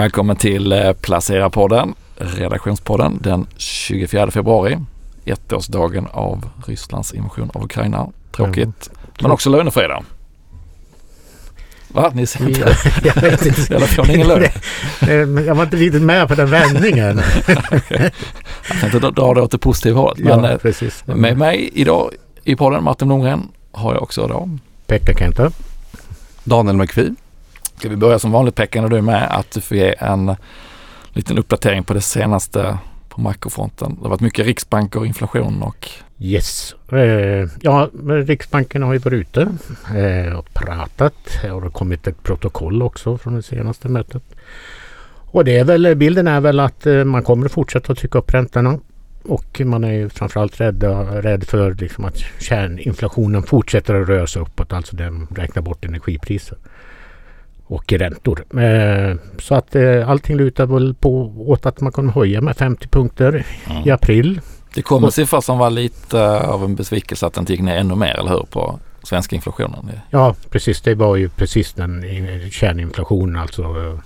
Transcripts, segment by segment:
Välkommen till eh, Placera-podden, redaktionspodden den 24 februari. Ettårsdagen av Rysslands invasion av Ukraina. Tråkigt, mm. men också lönefredag. Va? Ni ser inte? Ja, jag vet inte. Eller får ni ingen lön? jag var inte riktigt med på den vändningen. jag tänkte dra det åt det positiva hållet. Men ja, precis. med mig idag i podden, Martin Blomgren, har jag också då Pekka Kenta. Daniel McPhee. Ska vi börja som vanligt Pekka när du är med att du får ge en liten uppdatering på det senaste på makrofronten. Det har varit mycket riksbanker och inflation och... Yes. Eh, ja, Riksbanken har ju varit ute eh, och pratat. Det har kommit ett protokoll också från det senaste mötet. Och det är väl, bilden är väl att eh, man kommer att fortsätta att trycka upp räntorna. Och man är ju framförallt rädd, rädd för liksom att kärninflationen fortsätter att röra sig uppåt. Alltså den räknar bort energipriser och räntor. Eh, så att eh, allting lutar väl på åt att man kommer höja med 50 punkter mm. i april. Det kom en siffra som var lite av en besvikelse att den gick ner ännu mer, eller hur? På svenska inflationen. Ja, precis. Det var ju precis den kärninflationen, alltså eh,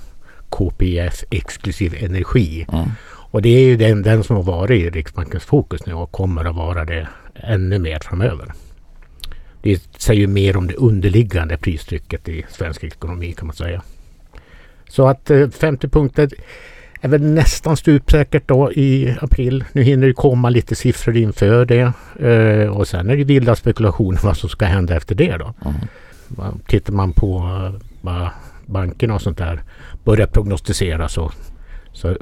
KPIF exklusiv energi. Mm. Och det är ju den, den som har varit i Riksbankens fokus nu och kommer att vara det ännu mer framöver. Det säger mer om det underliggande pristrycket i svensk ekonomi kan man säga. Så att 50 eh, punkter är väl nästan stupsäkert då i april. Nu hinner det komma lite siffror inför det. Eh, och sen är det vilda spekulationer vad som ska hända efter det då. Mm. Tittar man på eh, vad bankerna och sånt där börjar prognostisera så, så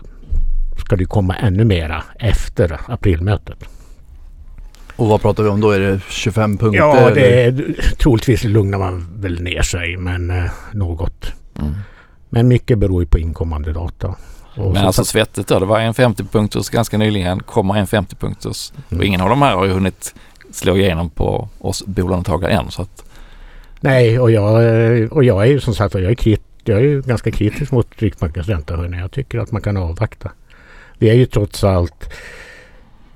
ska det komma ännu mera efter aprilmötet. Och vad pratar vi om då? Är det 25 punkter? Ja, det är, troligtvis lugnar man väl ner sig men eh, något. Mm. Men mycket beror ju på inkommande data. Och men alltså svettigt då, det var en 50-punkters ganska nyligen, kommer en 50-punkters. Mm. Och ingen av de här har ju hunnit slå igenom på oss bolånetagare än. Så att... Nej, och jag, eh, och jag är ju som sagt jag är, krit, jag är ju ganska kritisk mot Riksbankens räntehöjning. Jag tycker att man kan avvakta. Vi är ju trots allt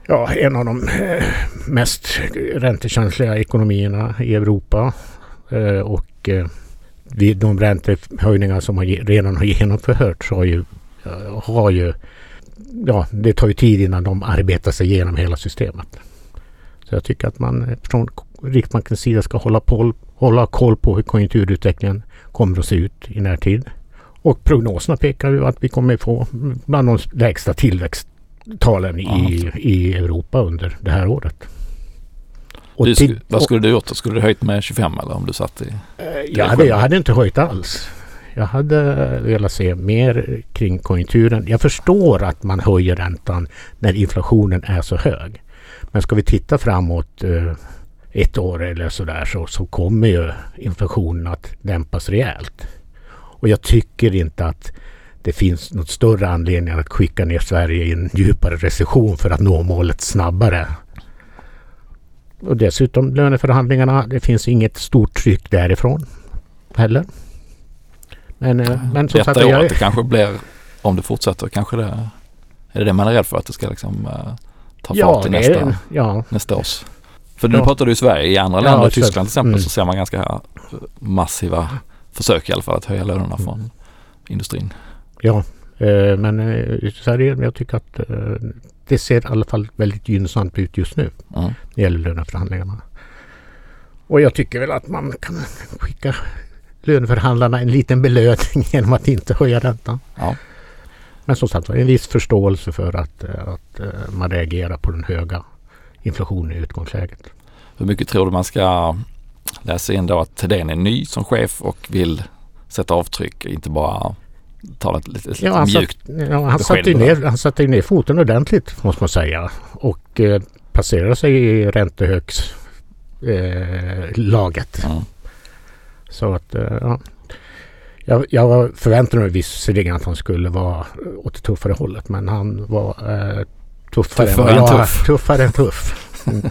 ja, en av de eh, mest räntekänsliga ekonomierna i Europa. Eh, och eh, vid de räntehöjningar som redan har genomförts har ju, har ju ja, det tar ju tid innan de arbetar sig igenom hela systemet. Så jag tycker att man från Riksbankens sida ska hålla, på, hålla koll på hur konjunkturutvecklingen kommer att se ut i närtid. Och prognoserna pekar ju att vi kommer få bland de lägsta tillväxt talen i, i Europa under det här året. Du, till, vad skulle du gjort? Skulle du höjt med 25 eller om du satt i? Eh, jag hade, jag hade inte höjt alls. Jag hade velat se mer kring konjunkturen. Jag förstår att man höjer räntan när inflationen är så hög. Men ska vi titta framåt eh, ett år eller sådär så, så kommer ju inflationen att dämpas rejält. Och jag tycker inte att det finns något större anledning att skicka ner Sverige i en djupare recession för att nå målet snabbare. Och dessutom löneförhandlingarna, det finns inget stort tryck därifrån heller. Men, eh, men som Detta sagt, året det kanske blir, om det fortsätter, kanske det är det det man är rädd för att det ska liksom uh, ta ja, fart i nästa, ja. nästa års. För nu ja. pratar du i Sverige, i andra länder, ja, Tyskland till exempel, mm. så ser man ganska massiva försök i alla fall att höja lönerna från industrin. Ja, eh, men eh, så här är, jag tycker att eh, det ser i alla fall väldigt gynnsamt ut just nu. Mm. När det gäller löneförhandlingarna. Och jag tycker väl att man kan skicka löneförhandlarna en liten belöning genom att inte höja räntan. Ja. Men som sagt en viss förståelse för att, att man reagerar på den höga inflationen i utgångsläget. Hur mycket tror du man ska läsa in då att Thedéen är ny som chef och vill sätta avtryck, inte bara talat lite, lite ja, mjukt satt, ja, han, satte ner, han satte ner foten ordentligt måste man säga. Och eh, placerade sig i räntehögslaget. Eh, mm. Så att eh, ja. Jag, jag förväntade mig visserligen att han skulle vara åt det tuffare hållet men han var eh, tuffare, tuffare än jag. Tuff. Tuffare än tuff. Mm.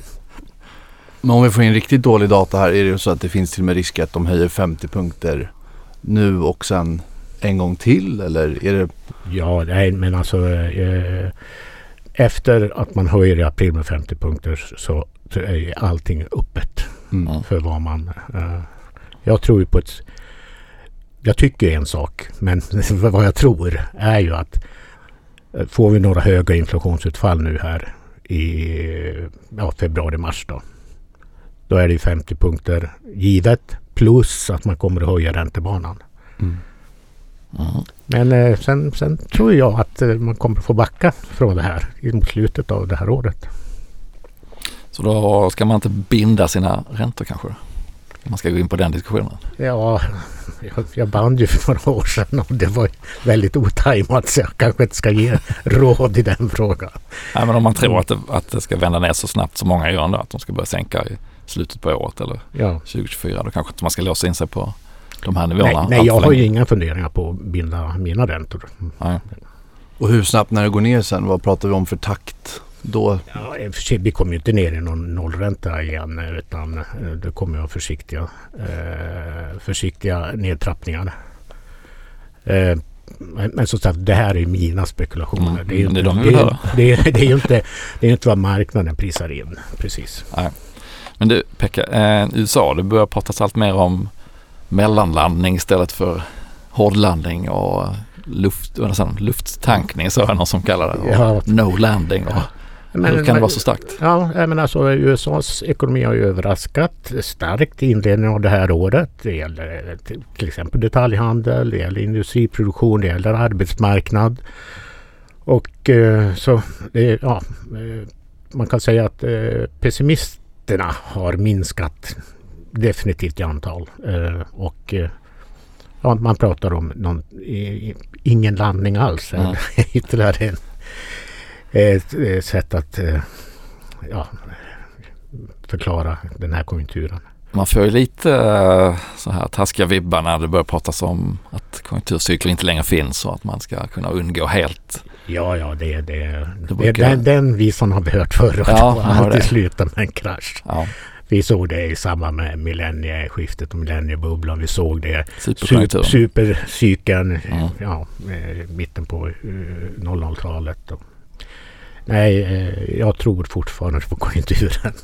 Men om vi får in riktigt dålig data här är det ju så att det finns till och med risk att de höjer 50 punkter nu och sen en gång till eller är det? Ja, nej men alltså eh, efter att man höjer i april med 50 punkter så, är allting öppet mm. för vad man... Eh, jag tror ju på ett... jag tycker en sak, men vad jag tror är ju att eh, får vi några höga inflationsutfall nu här i ja, februari-mars då. Då är det 50 punkter givet plus att man kommer att höja räntebanan. Mm. Mm. Men eh, sen, sen, tror jag att eh, man kommer få backa från det här mot slutet av det här året. Så då ska man inte binda sina räntor kanske? Om man ska gå in på den diskussionen. Ja, jag, jag band ju för några år sedan och det var väldigt otajmat så jag kanske inte ska ge råd i den frågan. Nej, men om man tror att det, att det ska vända ner så snabbt som många gör ändå, att de ska börja sänka i slutet på året eller ja. 2024, då kanske inte man ska låsa in sig på de här nivåerna. Nej, nej jag har ju inga funderingar på att binda mina räntor. Nej. Och hur snabbt när det går ner sen? Vad pratar vi om för takt? Då... Ja, vi kommer ju inte ner i någon nollränta igen utan eh, det kommer att vara försiktiga, eh, försiktiga nedtrappningar. Eh, men som sagt, det här är mina spekulationer. Mm, det, är inte, det, är de det, är, det, är ju inte, det är inte vad marknaden prisar in precis. Nej. Men du Pekka, eh, USA, det börjar pratas allt mer om mellanlandning istället för hårdlandning och luft, lufttankning så är det någon som kallar det. Ja. No landing. Och men, Hur kan det vara så starkt? Ja, men alltså USAs ekonomi har ju överraskat starkt i inledningen av det här året. Det gäller till exempel detaljhandel, det gäller industriproduktion, det gäller arbetsmarknad. Och eh, så det, ja, eh, man kan säga att eh, pessimisterna har minskat definitivt i antal. Eh, och eh, ja, man pratar om någon, ingen landning alls. Mm. Ytterligare en ett sätt att eh, ja, förklara den här konjunkturen. Man får ju lite eh, så här taskiga vibbar när det börjar pratas om att konjunkturcykler inte längre finns och att man ska kunna undgå helt. Ja, ja, det, det, det brukar... den, den visan har vi hört förr ja, alltid slutar med en krasch. Ja. Vi såg det i samband med millennieskiftet och millenniebubblan. Vi såg det supercykeln mm. ja, mitten på 00-talet. Eh, Nej, eh, jag tror fortfarande på konjunkturen.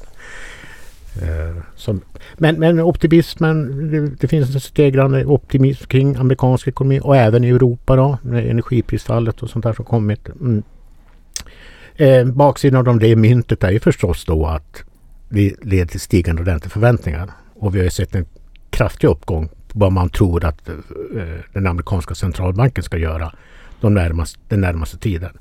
Eh, som, men, men optimismen, det, det, finns en stegrande optimism kring amerikansk ekonomi och även i Europa då, energiprisfallet och sånt där som kommit. Mm. Eh, baksidan av det myntet är ju förstås då att leder till stigande ränteförväntningar. Och vi har ju sett en kraftig uppgång på vad man tror att eh, den amerikanska centralbanken ska göra de närmaste, den närmaste tiden.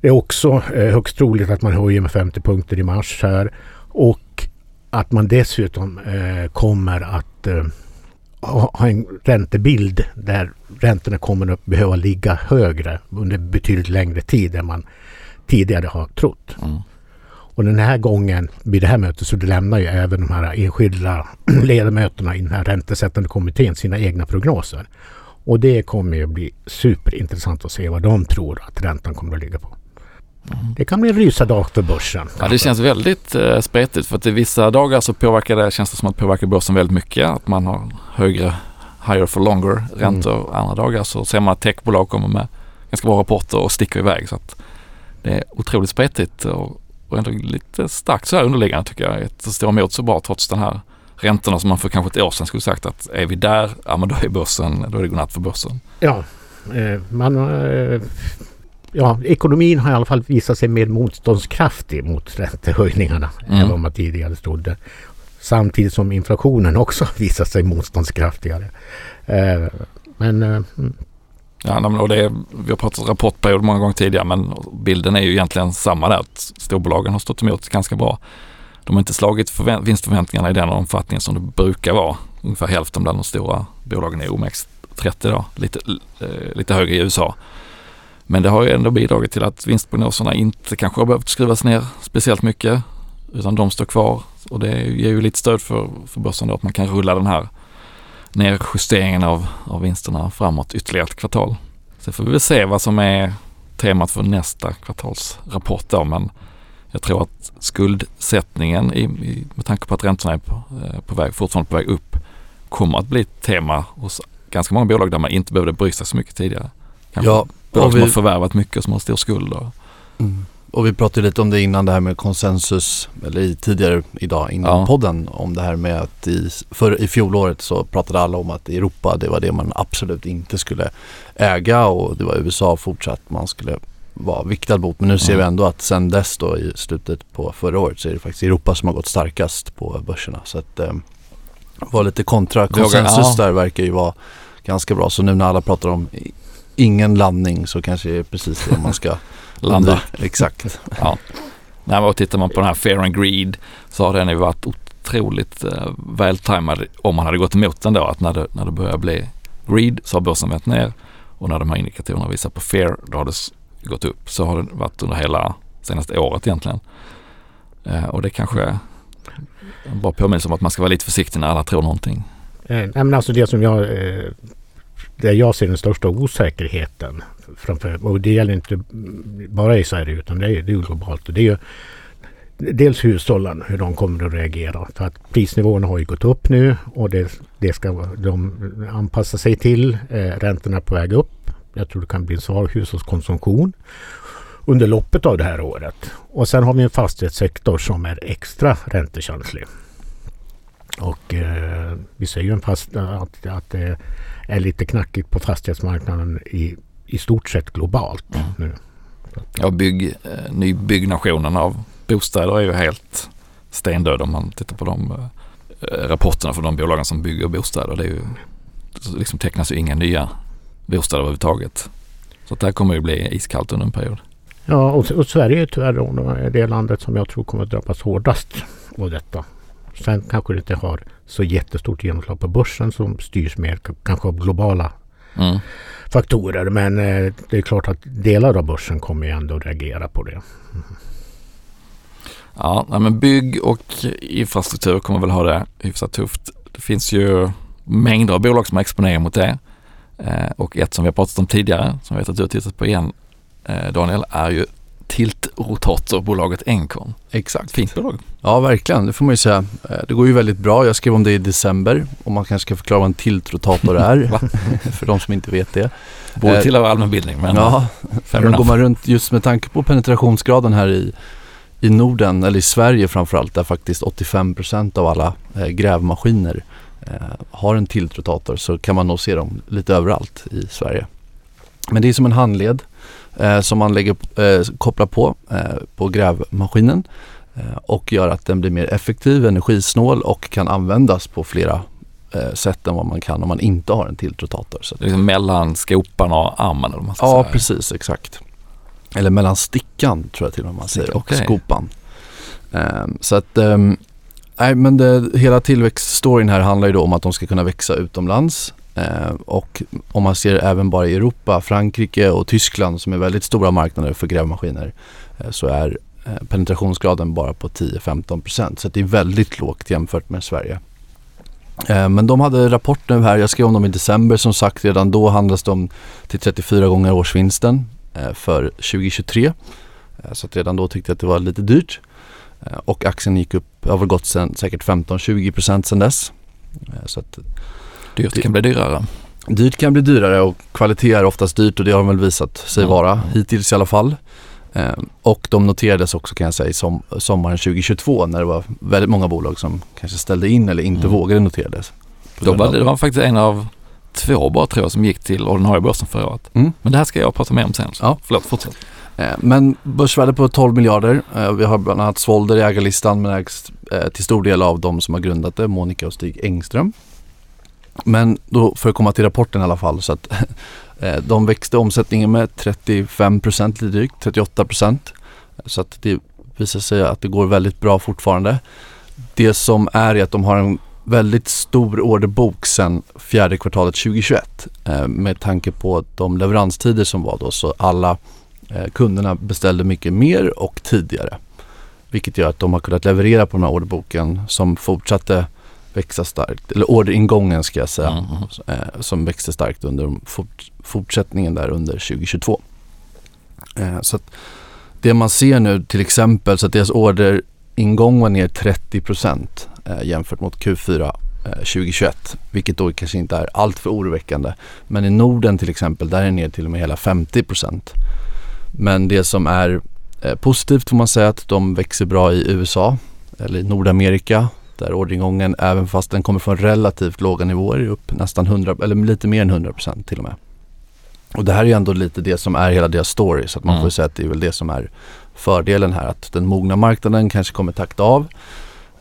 Det är också eh, högst troligt att man höjer med 50 punkter i mars här och att man dessutom eh, kommer att ha en räntebild där räntorna kommer att behöva ligga högre under betydligt längre tid än man tidigare har trott. Mm. Och den här gången vid det här mötet så lämnar ju även de här enskilda ledamöterna i den här räntesättande kommittén sina egna prognoser. Och det kommer ju bli superintressant att se vad de tror att räntan kommer att ligga på. Det kan bli en rysadag för börsen. Ja, det känns väldigt eh, spretigt för att i vissa dagar så påverkar det, känns det som att påverkar börsen väldigt mycket. Att man har högre higher for longer räntor. Mm. Andra dagar så ser man att techbolag kommer med ganska bra rapporter och sticker iväg. Så att det är otroligt spretigt och, och ändå lite starkt så här underliggande tycker jag. Det står emot så bra trots den här räntorna som man för kanske ett år sedan skulle sagt att är vi där, ja men då är börsen, då är det godnatt för börsen. Ja, eh, man eh, ja, ekonomin har i alla fall visat sig mer motståndskraftig mot räntehöjningarna mm. än vad man tidigare trodde. Samtidigt som inflationen också visat sig motståndskraftigare. Eh, men mm. Ja, och det är, vi har pratat rapportperiod många gånger tidigare men bilden är ju egentligen samma där. Att storbolagen har stått emot ganska bra. De har inte slagit förvänt vinstförväntningarna i den omfattning som det brukar vara. Ungefär hälften bland de stora bolagen i OMX30 då, lite, eh, lite högre i USA. Men det har ju ändå bidragit till att vinstprognoserna inte kanske har behövt skruvas ner speciellt mycket utan de står kvar och det ger ju lite stöd för, för börsen då att man kan rulla den här nedjusteringen av, av vinsterna framåt ytterligare ett kvartal. Så får vi väl se vad som är temat för nästa kvartalsrapport då men jag tror att skuldsättningen i, i, med tanke på att räntorna är på, eh, på väg, fortfarande på väg upp kommer att bli ett tema hos ganska många bolag där man inte behövde bry sig så mycket tidigare. Kanske. Ja, Bolag vi... som har förvärvat mycket och som har stor skuld. Mm. Och vi pratade lite om det innan det här med konsensus, eller tidigare idag innan ja. podden om det här med att i, för, i fjolåret så pratade alla om att Europa det var det man absolut inte skulle äga och det var USA fortsatt man skulle vara viktad mot. Men nu ser vi ändå att sen dess då i slutet på förra året så är det faktiskt Europa som har gått starkast på börserna. Så att eh, var lite kontra. Konsensus där verkar ju vara ganska bra. Så nu när alla pratar om ingen landning så kanske det är precis det man ska landa. Exakt. ja. Nej, och tittar man på den här Fair and Greed så har den ju varit otroligt eh, vältajmad om man hade gått emot den då. Att när det, när det börjar bli Greed så har börsen vänt ner och när de här indikatorerna visar på Fair då har det gått upp. Så har det varit under hela senaste året egentligen. Eh, och det kanske är en bra påminnelse om att man ska vara lite försiktig när alla tror någonting. Eh, nej, men alltså det som jag eh, där jag ser den största osäkerheten framför, och det gäller inte bara i Sverige utan det är, det är globalt. Och det är ju dels hushållen, hur de kommer att reagera. För att prisnivåerna har ju gått upp nu och det, det ska de anpassa sig till. Eh, räntorna är på väg upp. Jag tror det kan bli en svag hushållskonsumtion under loppet av det här året. Och sen har vi en fastighetssektor som är extra räntekänslig. Och eh, vi ser ju en fast, att, att det är lite knackigt på fastighetsmarknaden i, i stort sett globalt mm. nu. Ja, bygg, eh, nybyggnationen av bostäder är ju helt stendöd om man tittar på de eh, rapporterna från de bolagen som bygger bostäder. Det är ju, liksom tecknas ju inga nya bostäder överhuvudtaget. Så det här kommer ju bli iskallt under en period. Ja, och, och Sverige är tyvärr det landet som jag tror kommer att drabbas hårdast av detta. Sen kanske det inte har så jättestort genomslag på börsen som styrs mer kanske av globala mm. faktorer. Men eh, det är klart att delar av börsen kommer ju ändå reagera på det. Mm. Ja, men bygg och infrastruktur kommer väl ha det hyfsat tufft. Det finns ju mängder av bolag som har exponering mot det. Eh, och ett som vi har pratat om tidigare, som jag vet att du har tittat på igen eh, Daniel, är ju tiltrotorbolaget Encon. Exakt. Fint bolag. Ja, verkligen. Det får man ju säga. Eh, det går ju väldigt bra. Jag skrev om det i december och man kanske ska förklara vad en tiltrotator är för de som inte vet det. Borde eh, tillhöra allmänbildning men ja, men går man runt just med tanke på penetrationsgraden här i, i Norden eller i Sverige framförallt där faktiskt 85% av alla eh, grävmaskiner har en tiltrotator så kan man nog se dem lite överallt i Sverige. Men det är som en handled eh, som man lägger, eh, kopplar på eh, på grävmaskinen eh, och gör att den blir mer effektiv, energisnål och kan användas på flera eh, sätt än vad man kan om man inte har en tiltrotator. Så liksom mellan skopan och armen? Eller man ska ja, säga. precis exakt. Eller mellan stickan tror jag till och med man säger och skopan. Ehm, så att ehm, Nej men det, hela tillväxtstoryn här handlar ju då om att de ska kunna växa utomlands Eh, och om man ser även bara i Europa, Frankrike och Tyskland som är väldigt stora marknader för grävmaskiner eh, så är eh, penetrationsgraden bara på 10-15% så det är väldigt lågt jämfört med Sverige. Eh, men de hade rapport nu här, jag skrev om dem i december som sagt redan då handlas de till 34 gånger årsvinsten eh, för 2023. Eh, så att redan då tyckte jag att det var lite dyrt. Eh, och aktien gick upp, har väl gått sen, säkert 15-20 procent sen dess. Eh, så att Dyrt kan bli dyrare. Dyrt kan bli dyrare och kvalitet är oftast dyrt och det har de väl visat sig vara hittills i alla fall. Eh, och de noterades också kan jag säga som, sommaren 2022 när det var väldigt många bolag som kanske ställde in eller inte mm. vågade noterades. Då var, det var faktiskt en av två bara tror jag som gick till ordinarie börsen förra året. Mm. Men det här ska jag prata mer om sen. Ja. Förlåt, fortsätt. Eh, men börsvärde på 12 miljarder. Eh, vi har bland annat Svolder i ägarlistan men ägs till stor del av de som har grundat det, Monica och Stig Engström. Men då för att komma till rapporten i alla fall så att eh, de växte omsättningen med 35 lite drygt, 38% Så att det visar sig att det går väldigt bra fortfarande. Det som är är att de har en väldigt stor orderbok sedan fjärde kvartalet 2021 eh, med tanke på de leveranstider som var då så alla eh, kunderna beställde mycket mer och tidigare. Vilket gör att de har kunnat leverera på den här orderboken som fortsatte växa starkt, eller orderingången ska jag säga, mm. eh, som växte starkt under fort, fortsättningen där under 2022. Eh, så att det man ser nu till exempel så att deras orderingång var ner 30 procent eh, jämfört mot Q4 2021, vilket då kanske inte är allt för oroväckande. Men i Norden till exempel, där är det ner till och med hela 50 procent. Men det som är Eh, positivt får man säga att de växer bra i USA eller i Nordamerika där orderingången även fast den kommer från relativt låga nivåer är upp nästan 100 eller lite mer än 100 procent till och med. Och det här är ju ändå lite det som är hela deras story så att man mm. får säga att det är väl det som är fördelen här att den mogna marknaden kanske kommer takta av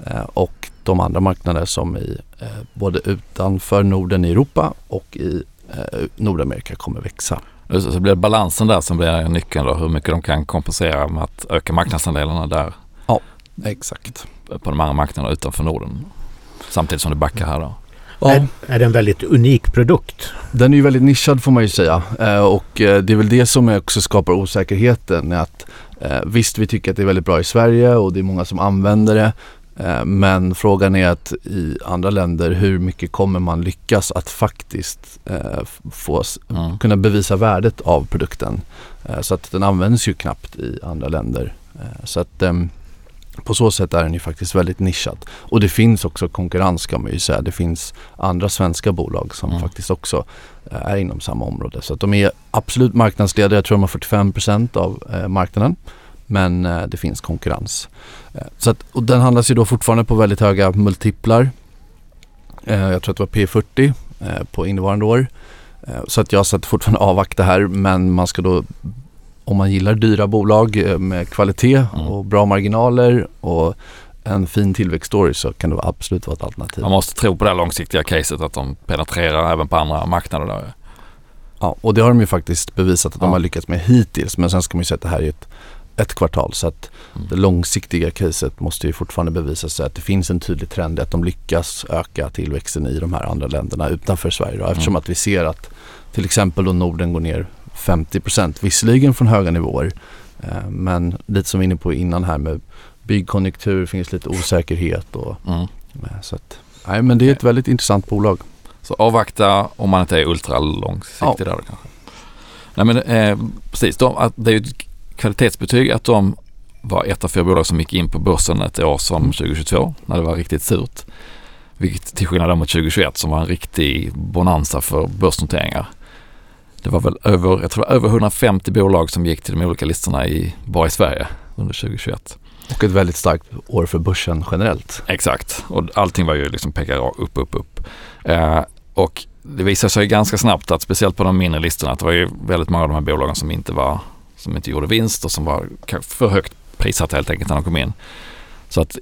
eh, och de andra marknader som i eh, både utanför Norden i Europa och i eh, Nordamerika kommer växa. Så blir det balansen där som blir nyckeln då, hur mycket de kan kompensera med att öka marknadsandelarna där. Ja, exakt. På de andra marknaderna utanför Norden. Samtidigt som det backar här då. Ja. Är, är det en väldigt unik produkt? Den är ju väldigt nischad får man ju säga eh, och eh, det är väl det som också skapar osäkerheten. Att, eh, visst, vi tycker att det är väldigt bra i Sverige och det är många som använder det. Men frågan är att i andra länder hur mycket kommer man lyckas att faktiskt få, mm. kunna bevisa värdet av produkten. Så att den används ju knappt i andra länder. Så att ehm, på så sätt är den ju faktiskt väldigt nischad. Och det finns också konkurrens kan man ju säga. Det finns andra svenska bolag som mm. faktiskt också eh, är inom samma område. Så att de är absolut marknadsledare. Jag tror de har 45% av eh, marknaden. Men eh, det finns konkurrens. Så att, och den handlas ju då fortfarande på väldigt höga multiplar. Jag tror att det var P40 på innevarande år. Så att jag satt fortfarande avvakta här men man ska då om man gillar dyra bolag eh, med kvalitet mm. och bra marginaler och en fin tillväxtstory så kan det absolut vara ett alternativ. Man måste tro på det långsiktiga caset att de penetrerar även på andra marknader. Där. Ja, och det har de ju faktiskt bevisat att ja. de har lyckats med hittills. Men sen ska man ju säga att det här är ett, ett kvartal. Så att mm. det långsiktiga caset måste ju fortfarande bevisa sig att det finns en tydlig trend att de lyckas öka tillväxten i de här andra länderna utanför Sverige. Då, eftersom mm. att vi ser att till exempel då Norden går ner 50 procent, visserligen från höga nivåer. Eh, men lite som vi inne på innan här med byggkonjunktur, finns lite osäkerhet och mm. Eh, så att, nej men det är ett väldigt intressant bolag. Så avvakta om man inte är ultra långsiktig ja. där kanske. Nej men eh, precis, de, det är ju ett kvalitetsbetyg att de var ett av fyra bolag som gick in på börsen ett år som 2022 mm. när det var riktigt surt. Vilket till skillnad mot 2021 som var en riktig bonanza för börsnoteringar. Det var väl över, jag tror över 150 bolag som gick till de olika listorna i, bara i Sverige under 2021. Och ett väldigt starkt år för börsen generellt. Exakt och allting var ju liksom pekar upp, upp, upp. Eh, och det visade sig ganska snabbt att speciellt på de mindre listorna att det var ju väldigt många av de här bolagen som inte var, som inte gjorde vinst och som var för högt prissatta helt enkelt när de kom in. Så att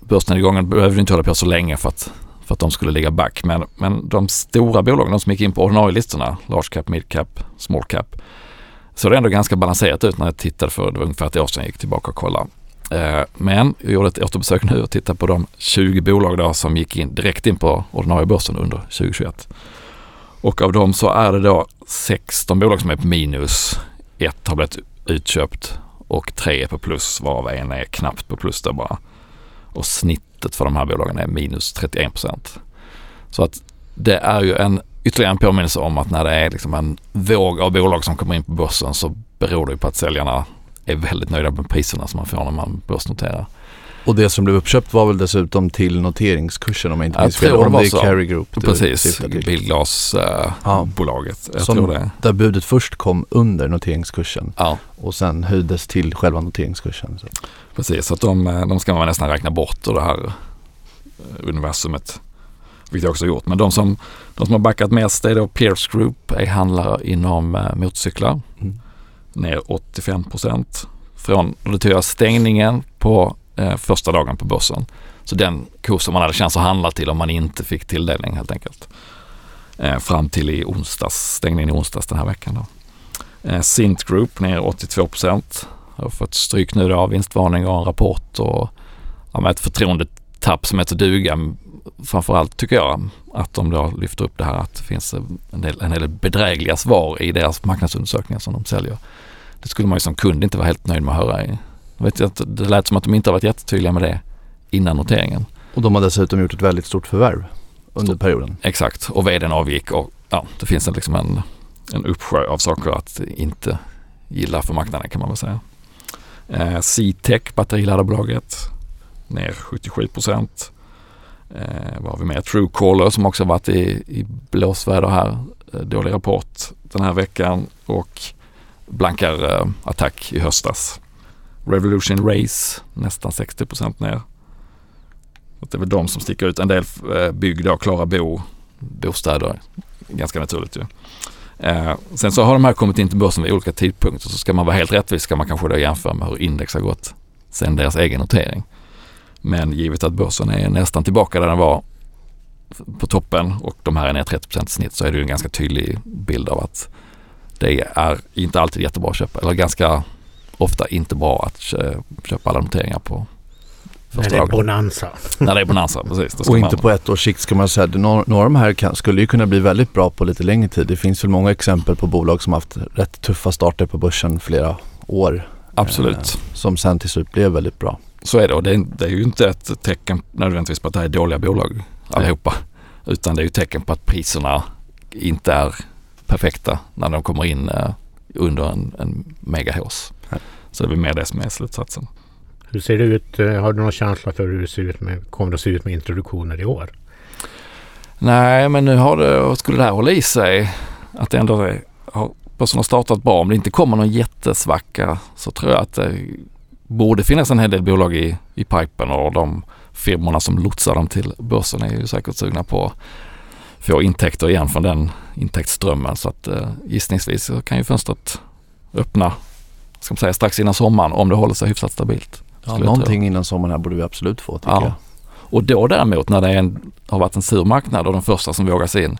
börsnedgången behövde inte hålla på så länge för att för att de skulle ligga back. Men, men de stora bolagen, de som gick in på ordinarie-listorna, large cap, mid cap, small cap, så det ändå ganska balanserat ut när jag tittade för det var ungefär ett år sedan jag gick tillbaka och kollade. Eh, men jag gjorde ett återbesök nu och tittade på de 20 bolag då som gick in direkt in på ordinarie börsen under 2021. Och av dem så är det då 16 bolag som är på minus, ett har blivit utköpt och tre är på plus varav en är knappt på plus då bara. Och snittet för de här bolagen är minus 31 procent. Så att det är ju en ytterligare en påminnelse om att när det är liksom en våg av bolag som kommer in på börsen så beror det på att säljarna är väldigt nöjda med priserna som man får när man börsnoterar. Och det som blev uppköpt var väl dessutom till noteringskursen om jag inte minns fel. Om det är Carry Group. Precis, bilglasbolaget. Äh, det. Där budet först kom under noteringskursen ja. och sen höjdes till själva noteringskursen. Så. Precis, så att de, eh, de ska man nästan räkna bort ur det här eh, universumet. Vilket jag också har gjort. Men de som, de som har backat mest är då Pierce Group, är handlare inom eh, motorcyklar. Mm. Ner 85 procent. Från, då tog jag stängningen på eh, första dagen på börsen. Så den kursen man hade chans att handla till om man inte fick tilldelning helt enkelt. Eh, fram till i onsdags, stängningen i onsdags den här veckan. Då. Eh, Sint Group ner 82 procent. Har fått stryk nu då av vinstvarning och en rapport och ja, med ett förtroendetapp som heter duga. Framförallt tycker jag att de då lyfter upp det här att det finns en del, en del bedrägliga svar i deras marknadsundersökningar som de säljer. Det skulle man ju som kund inte vara helt nöjd med att höra. I. Jag vet att det lät som att de inte har varit jättetydliga med det innan noteringen. Och de har dessutom gjort ett väldigt stort förvärv under Stor, perioden. Exakt och vdn avgick och ja, det finns en, liksom en, en uppsjö av saker att inte gilla för marknaden kan man väl säga. Eh, C-Tech, batteriladdarbolaget, ner 77 procent. Eh, vad har vi mer? Truecaller som också varit i, i blåsväder här. Eh, dålig rapport den här veckan och blankar eh, attack i höstas. Revolution Race nästan 60 procent ner. Det är väl de som sticker ut. En del byggda bygg Klara Bo, bostäder. Ganska naturligt ju. Eh, sen så har de här kommit in till börsen vid olika tidpunkter. Så ska man vara helt rättvis ska man kanske då jämföra med hur index har gått sen deras egen notering. Men givet att börsen är nästan tillbaka där den var på toppen och de här är ner 30 i snitt så är det ju en ganska tydlig bild av att det är inte alltid jättebra att köpa, eller ganska ofta inte bra att köpa alla noteringar på när det är bonanza. När det är bonanza, precis. Och inte på ett års sikt ska man säga. Några, några av de här kan, skulle ju kunna bli väldigt bra på lite längre tid. Det finns väl många exempel på bolag som haft rätt tuffa starter på börsen flera år. Absolut. Eh, som sen till slut blev väldigt bra. Så är det och det är, det är ju inte ett tecken nödvändigtvis på att det här är dåliga bolag allihopa. Utan det är ju tecken på att priserna inte är perfekta när de kommer in eh, under en, en megahås. Så det är väl mer det som är slutsatsen. Hur ser det ut? Eh, har du någon känsla för hur det ser ut med, kommer det att se ut med introduktioner i år? Nej, men nu har det, skulle det här hålla i sig, att det ändå är, har, börsen har startat bra. Om det inte kommer någon jättesvacka så tror jag att det borde finnas en hel del bolag i, i pipen och de firmorna som lotsar dem till börsen är ju säkert sugna på att få intäkter igen från den intäktsströmmen. Så att eh, gissningsvis så kan ju fönstret öppna ska man säga, strax innan sommaren om det håller sig hyfsat stabilt. Ja, någonting innan sommaren här borde vi absolut få tycker ja. jag. Och då däremot när det en, har varit en sur marknad och de första som vågar sig in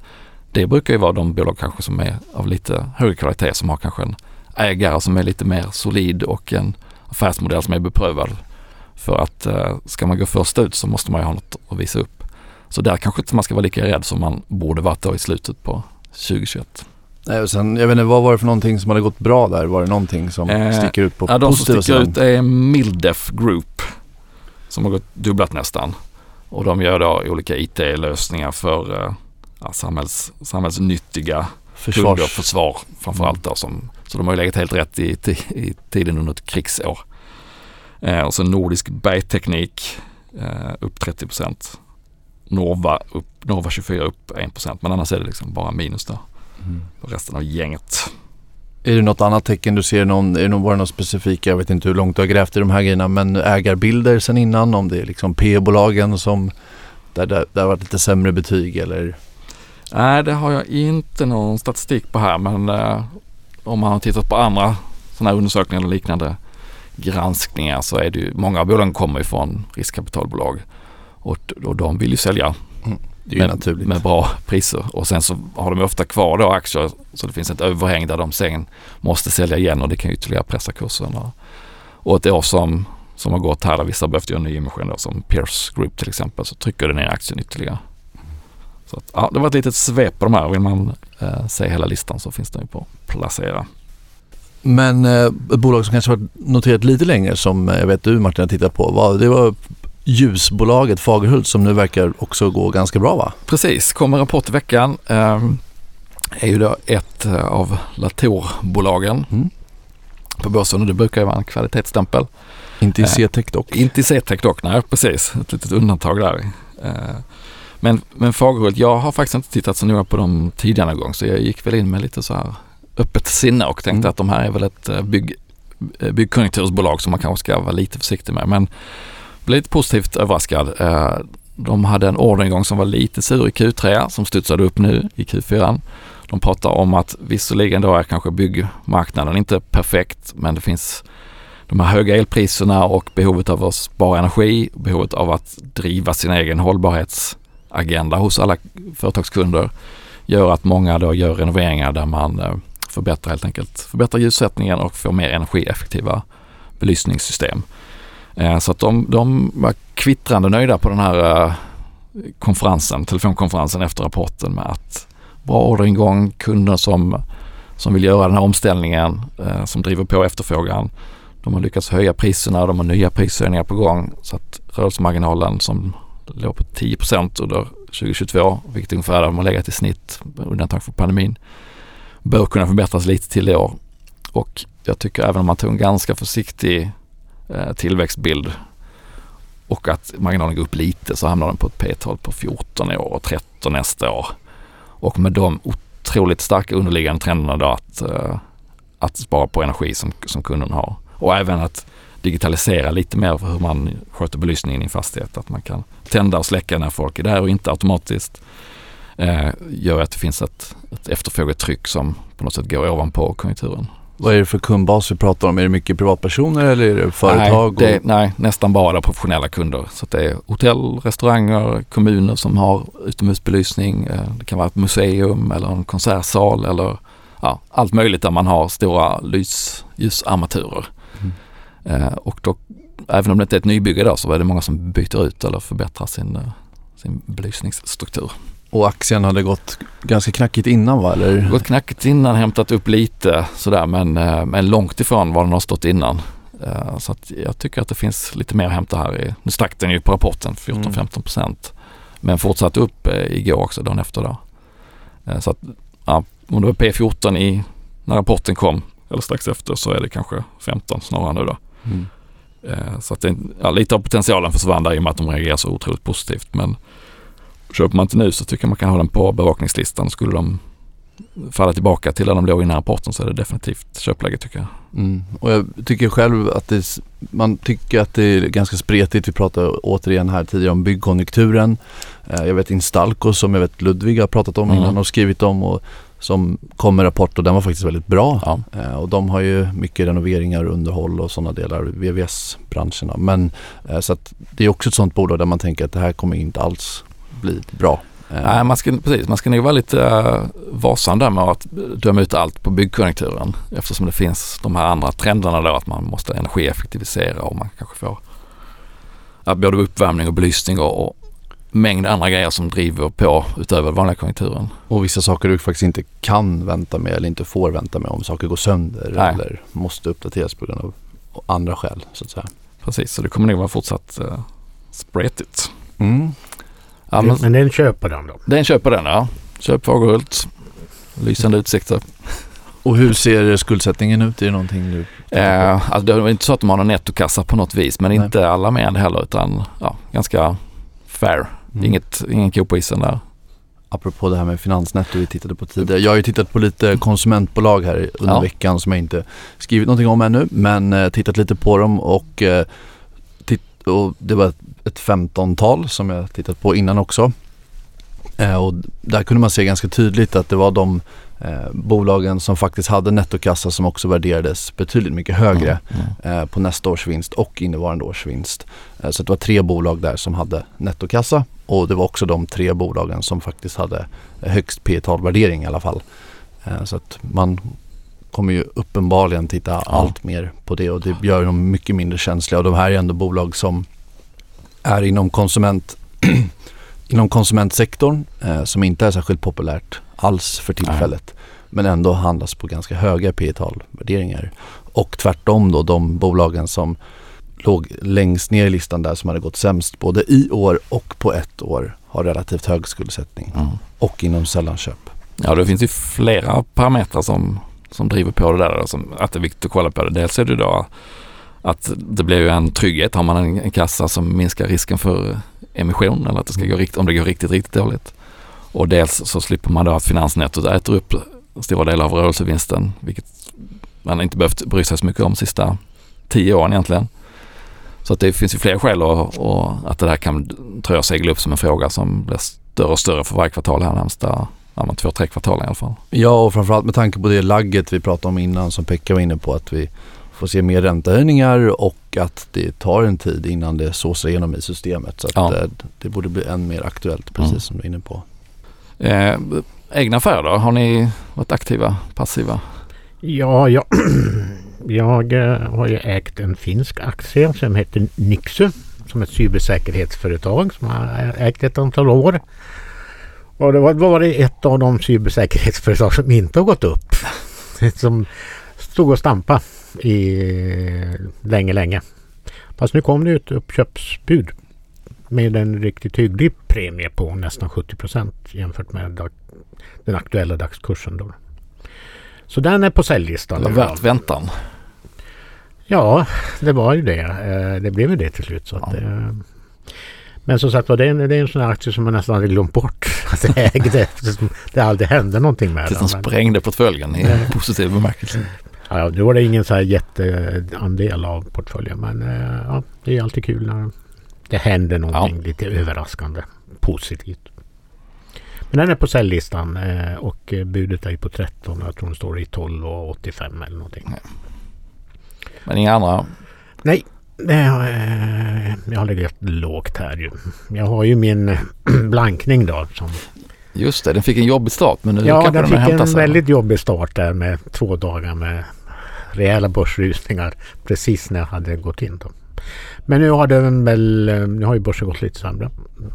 det brukar ju vara de bolag kanske som är av lite högre kvalitet som har kanske en ägare som är lite mer solid och en affärsmodell som är beprövad. För att eh, ska man gå först ut så måste man ju ha något att visa upp. Så där kanske inte man ska vara lika rädd som man borde varit då i slutet på 2021. Nej, och sen, jag vet inte, vad var det för någonting som hade gått bra där? Var det någonting som eh, sticker ut på ja, de som sticker ut är Mildef Group som har gått dubblat nästan. Och de gör då olika IT-lösningar för eh, ja, samhälls, samhällsnyttiga Försvars. kunder, försvar framförallt då. Som, så de har ju legat helt rätt i, i tiden under ett krigsår. Eh, och så Nordisk bergteknik eh, upp 30 Nova, upp, Nova 24 upp 1% men annars är det liksom bara minus där. Mm. resten av gänget. Är det något annat tecken du ser? Någon, är det någon, något specifika, jag vet inte hur långt du har grävt i de här grejerna, men ägarbilder sen innan? Om det är liksom P-bolagen som där det, där har varit lite sämre betyg eller? Nej, det har jag inte någon statistik på här, men eh, om man har tittat på andra sådana här undersökningar eller liknande granskningar så är det ju, många av bolagen kommer ifrån riskkapitalbolag och, och de vill ju sälja. Det är med, naturligt. med bra priser och sen så har de ofta kvar då aktier så det finns ett överhäng där de sen måste sälja igen och det kan ytterligare pressa kursen. Och ett år som, som har gått här där vissa behövt göra nyemission då, som Pierce Group till exempel så trycker det ner aktien ytterligare. Så att, ja, det var ett litet svep på de här. Vill man eh, se hela listan så finns den ju på placera. Men eh, ett bolag som kanske var noterat lite längre som eh, jag vet du Martin har tittat på. Var, det var ljusbolaget Fagerhult som nu verkar också gå ganska bra va? Precis, kommer rapport i veckan. Eh, är ju då ett eh, av Latorbolagen mm. på börsen och det brukar ju vara en kvalitetsstämpel. Inte i C-tech dock. Eh, inte i C-tech dock, nej precis. Ett litet undantag där. Eh, men, men Fagerhult, jag har faktiskt inte tittat så noga på dem tidigare någon gång så jag gick väl in med lite så här öppet sinne och tänkte mm. att de här är väl ett eh, bygg, eh, byggkonjunktursbolag som man kanske ska vara lite försiktig med. Men blev lite positivt överraskad. Eh, de hade en orderingång som var lite sur i Q3 som studsade upp nu i Q4. De pratar om att visserligen då är kanske byggmarknaden inte perfekt men det finns de här höga elpriserna och behovet av att spara energi, behovet av att driva sin egen hållbarhetsagenda hos alla företagskunder gör att många då gör renoveringar där man eh, förbättrar helt enkelt förbättrar ljussättningen och får mer energieffektiva belysningssystem. Eh, så att de, de var kvittrande nöjda på den här eh, konferensen, telefonkonferensen efter rapporten med att bra orderingång, kunder som, som vill göra den här omställningen, eh, som driver på efterfrågan. De har lyckats höja priserna, de har nya prishöjningar på gång så att rörelsemarginalen som låg på 10 procent under 2022, vilket ungefär där de har legat i snitt, undantag för pandemin, bör kunna förbättras lite till i år. Och jag tycker även om man tog en ganska försiktig Eh, tillväxtbild och att marginalen går upp lite så hamnar den på ett P-tal på 14 i år och 13 nästa år. Och med de otroligt starka underliggande trenderna då att, eh, att spara på energi som, som kunden har. Och även att digitalisera lite mer för hur man sköter belysningen i en fastighet. Att man kan tända och släcka när folk är där och inte automatiskt eh, gör att det finns ett, ett efterfrågetryck som på något sätt går ovanpå konjunkturen. Vad är det för kundbas vi pratar om? Är det mycket privatpersoner eller är det företag? Nej, det, nej nästan bara professionella kunder. Så det är hotell, restauranger, kommuner som har utomhusbelysning. Eh, det kan vara ett museum eller en konsertsal eller ja, allt möjligt där man har stora lysljusarmaturer. Mm. Eh, och då, även om det inte är ett nybygge då så är det många som byter ut eller förbättrar sin, eh, sin belysningsstruktur. Och aktien hade gått ganska knackigt innan va? Eller? Gått knackigt innan, hämtat upp lite sådär men, eh, men långt ifrån var den har stått innan. Eh, så att jag tycker att det finns lite mer att hämta här. Nu stack den ju på rapporten 14-15 procent. Mm. Men fortsatte upp eh, igår också dagen efter då. Så att ja, om det var P14 i, när rapporten kom eller strax efter så är det kanske 15 snarare nu då. Mm. Så att det, ja, lite av potentialen försvann där i och med att de reagerar så otroligt positivt. Men Köper man inte nu så tycker jag man kan ha den på bevakningslistan. Skulle de falla tillbaka till där de låg innan rapporten så är det definitivt köpläge tycker jag. Mm. Och jag tycker själv att det, man tycker att det är ganska spretigt. Vi pratade återigen här tidigare om byggkonjunkturen. Eh, jag vet Instalco som jag vet Ludvig har pratat om mm. innan och skrivit om och som kom med rapport och den var faktiskt väldigt bra. Ja. Eh, och de har ju mycket renoveringar, underhåll och sådana delar, VVS-branscherna. Men eh, så att det är också ett sådant bolag där man tänker att det här kommer inte alls bli bra. Nej, man ska, precis, man ska nog vara lite uh, varsam där med att döma ut allt på byggkonjunkturen eftersom det finns de här andra trenderna då att man måste energieffektivisera och man kanske får uh, både uppvärmning och belysning och, och mängd andra grejer som driver på utöver vanliga konjunkturen. Och vissa saker du faktiskt inte kan vänta med eller inte får vänta med om saker går sönder Nej. eller måste uppdateras på grund av andra skäl så att säga. Precis, så det kommer nog vara fortsatt uh, spretigt. Mm. Ja, men, men den köper den då? Den köper den ja. Köp Fagerhult. Lysande utsikter. Och hur ser skuldsättningen ut? Är det någonting du eh, alltså Det är inte så att de har någon nettokassa på något vis men Nej. inte alarmerande heller utan ja, ganska fair. Mm. Inget, ingen ko på isen där. Apropå det här med finansnetto vi tittade på tidigare. Jag har ju tittat på lite konsumentbolag här under ja. veckan som jag inte skrivit någonting om ännu men eh, tittat lite på dem och, eh, titt- och det var ett 15-tal som jag tittat på innan också. Eh, och där kunde man se ganska tydligt att det var de eh, bolagen som faktiskt hade nettokassa som också värderades betydligt mycket högre mm, mm. Eh, på nästa års vinst och innevarande års vinst. Eh, så det var tre bolag där som hade nettokassa och det var också de tre bolagen som faktiskt hade högst P tal-värdering i alla fall. Eh, så att man kommer ju uppenbarligen titta ja. allt mer på det och det gör dem mycket mindre känsliga och de här är ändå bolag som är inom, konsument, inom konsumentsektorn eh, som inte är särskilt populärt alls för tillfället. Nej. Men ändå handlas på ganska höga P tal-värderingar. Och tvärtom då de bolagen som låg längst ner i listan där som hade gått sämst både i år och på ett år har relativt hög skuldsättning. Mm. Och inom sällanköp. Ja det finns ju flera parametrar som, som driver på det där. Som, att det är viktigt att kolla på det. Dels är det då att det blir ju en trygghet. Har man en, en kassa som minskar risken för emission eller att det ska gå rikt, om det går riktigt, riktigt dåligt. Och dels så slipper man då att finansnettot äter upp stora delar av rörelsevinsten, vilket man inte behövt bry sig så mycket om de sista tio åren egentligen. Så att det finns ju fler skäl och, och att det där kan, tror jag, segla upp som en fråga som blir större och större för varje kvartal här närmsta ja, men två, tre kvartal i alla fall. Ja, och framförallt med tanke på det lagget vi pratade om innan som Pekka var inne på att vi får se mer räntehöjningar och att det tar en tid innan det såsar igenom i systemet. Så ja. det, det, borde bli än mer aktuellt precis mm. som du är inne på. Eh, egna affärer då? Har ni varit aktiva, passiva? Ja, jag, jag eh, har ju ägt en finsk aktie som heter Nixu som är ett cybersäkerhetsföretag som har ägt ett antal år. Och det var, var det ett av de cybersäkerhetsföretag som inte har gått upp. Som stod och stampade i länge, länge. Fast nu kom det ett uppköpsbud med en riktigt hygglig premie på nästan 70 procent jämfört med den aktuella dagskursen. Då. Så den är på säljlistan. Det var värt väntan. Ja, det var ju det. Eh, det blev ju det till slut. Så ja. att, eh, men som sagt var, det är, en, det är en sån här aktie som man nästan hade glömt bort att jag ägde det aldrig hände någonting med den. Det som sprängde portföljen i positiv bemärkelse. Ja, nu var det ingen så här jätteandel av portföljen men eh, ja, det är alltid kul när det händer någonting ja. lite överraskande positivt. Men den är på säljlistan eh, och budet är på 13. Jag tror den står i 12 och 85 eller någonting. Ja. Men inga andra? Nej, har, jag har legat lågt här ju. Jag har ju min blankning då. Som, Just det, den fick en jobbig start men nu Ja, den, den fick en sig. väldigt jobbig start där med två dagar med rejäla börsrusningar precis när jag hade gått in. Då. Men nu har den väl, nu har ju börsen gått lite sämre.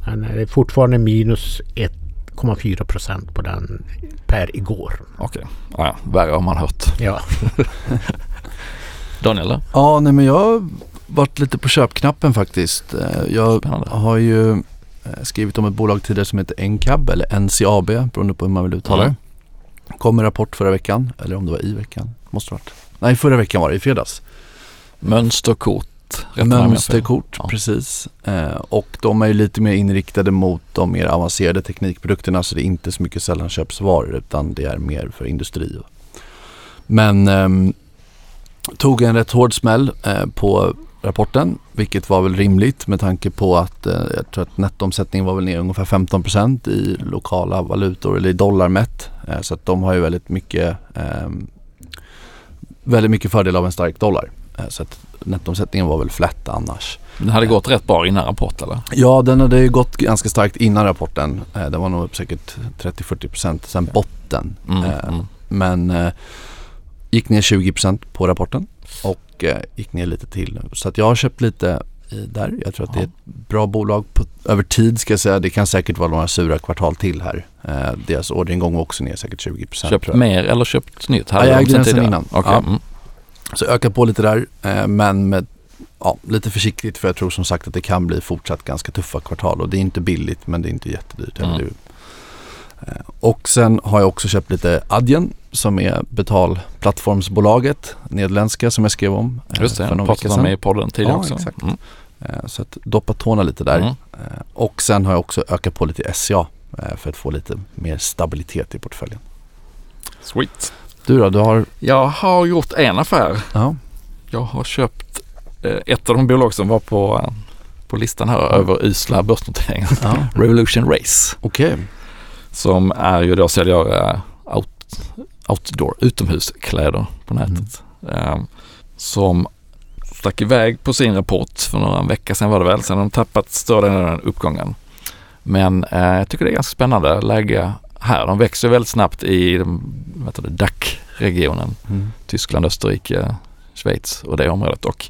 Men det är fortfarande minus 1,4 procent på den per igår. Okej, okay. ja, värre har man hört. Ja. Daniel? Ja, nej men jag har varit lite på köpknappen faktiskt. Jag Spännande. har ju skrivit om ett bolag tidigare som heter NCAB eller NCAB beroende på hur man vill uttala det. Mm. Kom en rapport förra veckan, eller om det var i veckan. Måste varit. Nej, förra veckan var det, i fredags. Mönsterkort. Mönsterkort, ja. precis. Eh, och de är ju lite mer inriktade mot de mer avancerade teknikprodukterna så det är inte så mycket sällanköpsvaror utan det är mer för industri. Men eh, tog en rätt hård smäll eh, på rapporten, vilket var väl rimligt med tanke på att eh, jag tror att nettoomsättningen var väl ner ungefär 15% i lokala valutor eller i dollar mätt. Eh, så att de har ju väldigt mycket, eh, väldigt mycket fördel av en stark dollar. Eh, så att nettoomsättningen var väl flätt annars. Den hade gått rätt bra innan rapport eller? Ja, den hade ju gått ganska starkt innan rapporten. Eh, den var nog upp säkert 30-40% sen botten. Mm, eh, mm. Men gick ner 20% på rapporten och eh, gick ner lite till. Så att jag har köpt lite där. Jag tror att det är ett bra bolag på, över tid ska jag säga. Det kan säkert vara några sura kvartal till här. Eh, deras orderingång var också ner säkert 20%. Köpt mer eller köpt nytt? ja, jag ägde den sen innan. Okay. Ja. Mm. Så öka på lite där eh, men med ja, lite försiktigt för jag tror som sagt att det kan bli fortsatt ganska tuffa kvartal och det är inte billigt men det är inte jättedyrt. Mm. Eh, och sen har jag också köpt lite Adyen som är betalplattformsbolaget, nederländska som jag skrev om. Eh, Just det, för pratade om i podden tidigare ja, också. Exakt. Mm. Eh, så att doppa tårna lite där. Mm. Och sen har jag också ökat på lite SCA för att få lite mer stabilitet i portföljen. Sweet. Du då? Du har... Jag har gjort en affär. Ja. Jag har köpt ett av de bolag som var på, på listan här över usla börsnoteringar. Ja. Revolution Race. Okej. Okay. Som är ju då säljer uh, out, outdoor, utomhuskläder på nätet. Mm. Uh, som stack iväg på sin rapport för några veckor sedan var det väl. Sen har de tappat större delen av den uppgången. Men uh, jag tycker det är ganska spännande läge här. De växer väldigt snabbt i DAC-regionen. Mm. Tyskland, Österrike, Schweiz och det området. Och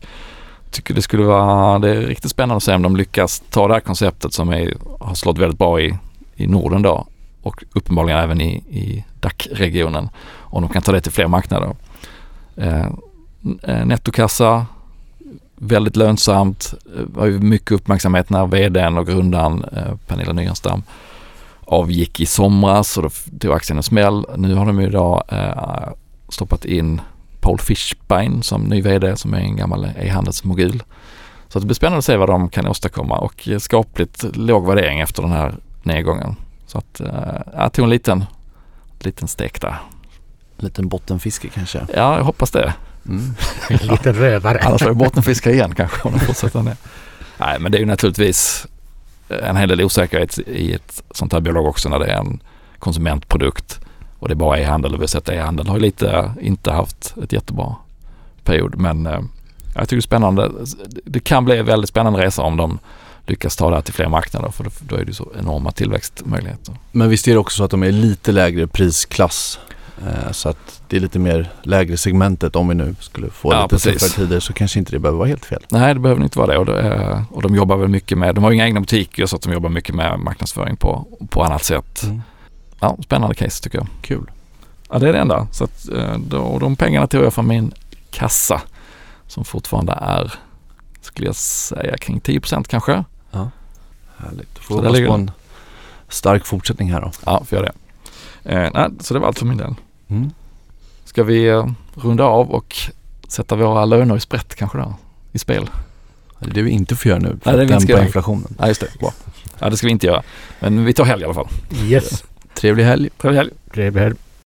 tycker det skulle vara, det är riktigt spännande att se om de lyckas ta det här konceptet som är, har slått väldigt bra i, i Norden då och uppenbarligen även i, i DAC-regionen. Om de kan ta det till fler marknader. Eh, eh nettokassa, väldigt lönsamt, eh, Det var ju mycket uppmärksamhet när vdn och grundaren eh, Pernilla Nyanstam avgick i somras och då tog aktien en smäll. Nu har de ju idag eh, stoppat in Paul Fischbein som ny vd som är en gammal e-handelsmogul. Så det blir spännande att se vad de kan åstadkomma och eh, skapligt låg värdering efter den här nedgången. Så att eh, jag tog en liten, liten stek där. En liten bottenfiske kanske? Ja, jag hoppas det. Mm. en liten rövare. Annars får jag bottenfiska igen kanske om de fortsätter ner. Nej, men det är ju naturligtvis en hel del osäkerhet i ett sånt här bolag också när det är en konsumentprodukt och det är bara e-handel och vi har sett e-handel har ju lite inte haft ett jättebra period men eh, jag tycker det är spännande. Det kan bli en väldigt spännande resa om de lyckas ta det här till fler marknader för då, är det så enorma tillväxtmöjligheter. Men visst är det också så att de är lite lägre prisklass eh, så att det är lite mer lägre segmentet om vi nu skulle få ja, lite tuffare tider så kanske inte det behöver vara helt fel. Nej det behöver inte vara det och, det och de jobbar väl mycket med, de har inga egna butiker så att de jobbar mycket med marknadsföring på, på annat sätt. Mm. Ja, spännande case tycker jag. Kul. Ja det är det enda. Så att, eh, då, de pengarna tog jag från min kassa som fortfarande är, skulle jag säga, kring 10% kanske. Härligt. Då får vi hoppas på en stark fortsättning här då. Ja, får göra det. Eh, nej, så det var allt för min del. Mm. Ska vi eh, runda av och sätta våra löner i sprätt kanske då? I spel? Det är det vi inte får göra nu. För Nej, det vi inte inflationen. Nej, just det. Bra. Ja, det ska vi inte göra. Men vi tar helg i alla fall. Yes. Trevlig helg. Trevlig helg. Trevlig helg.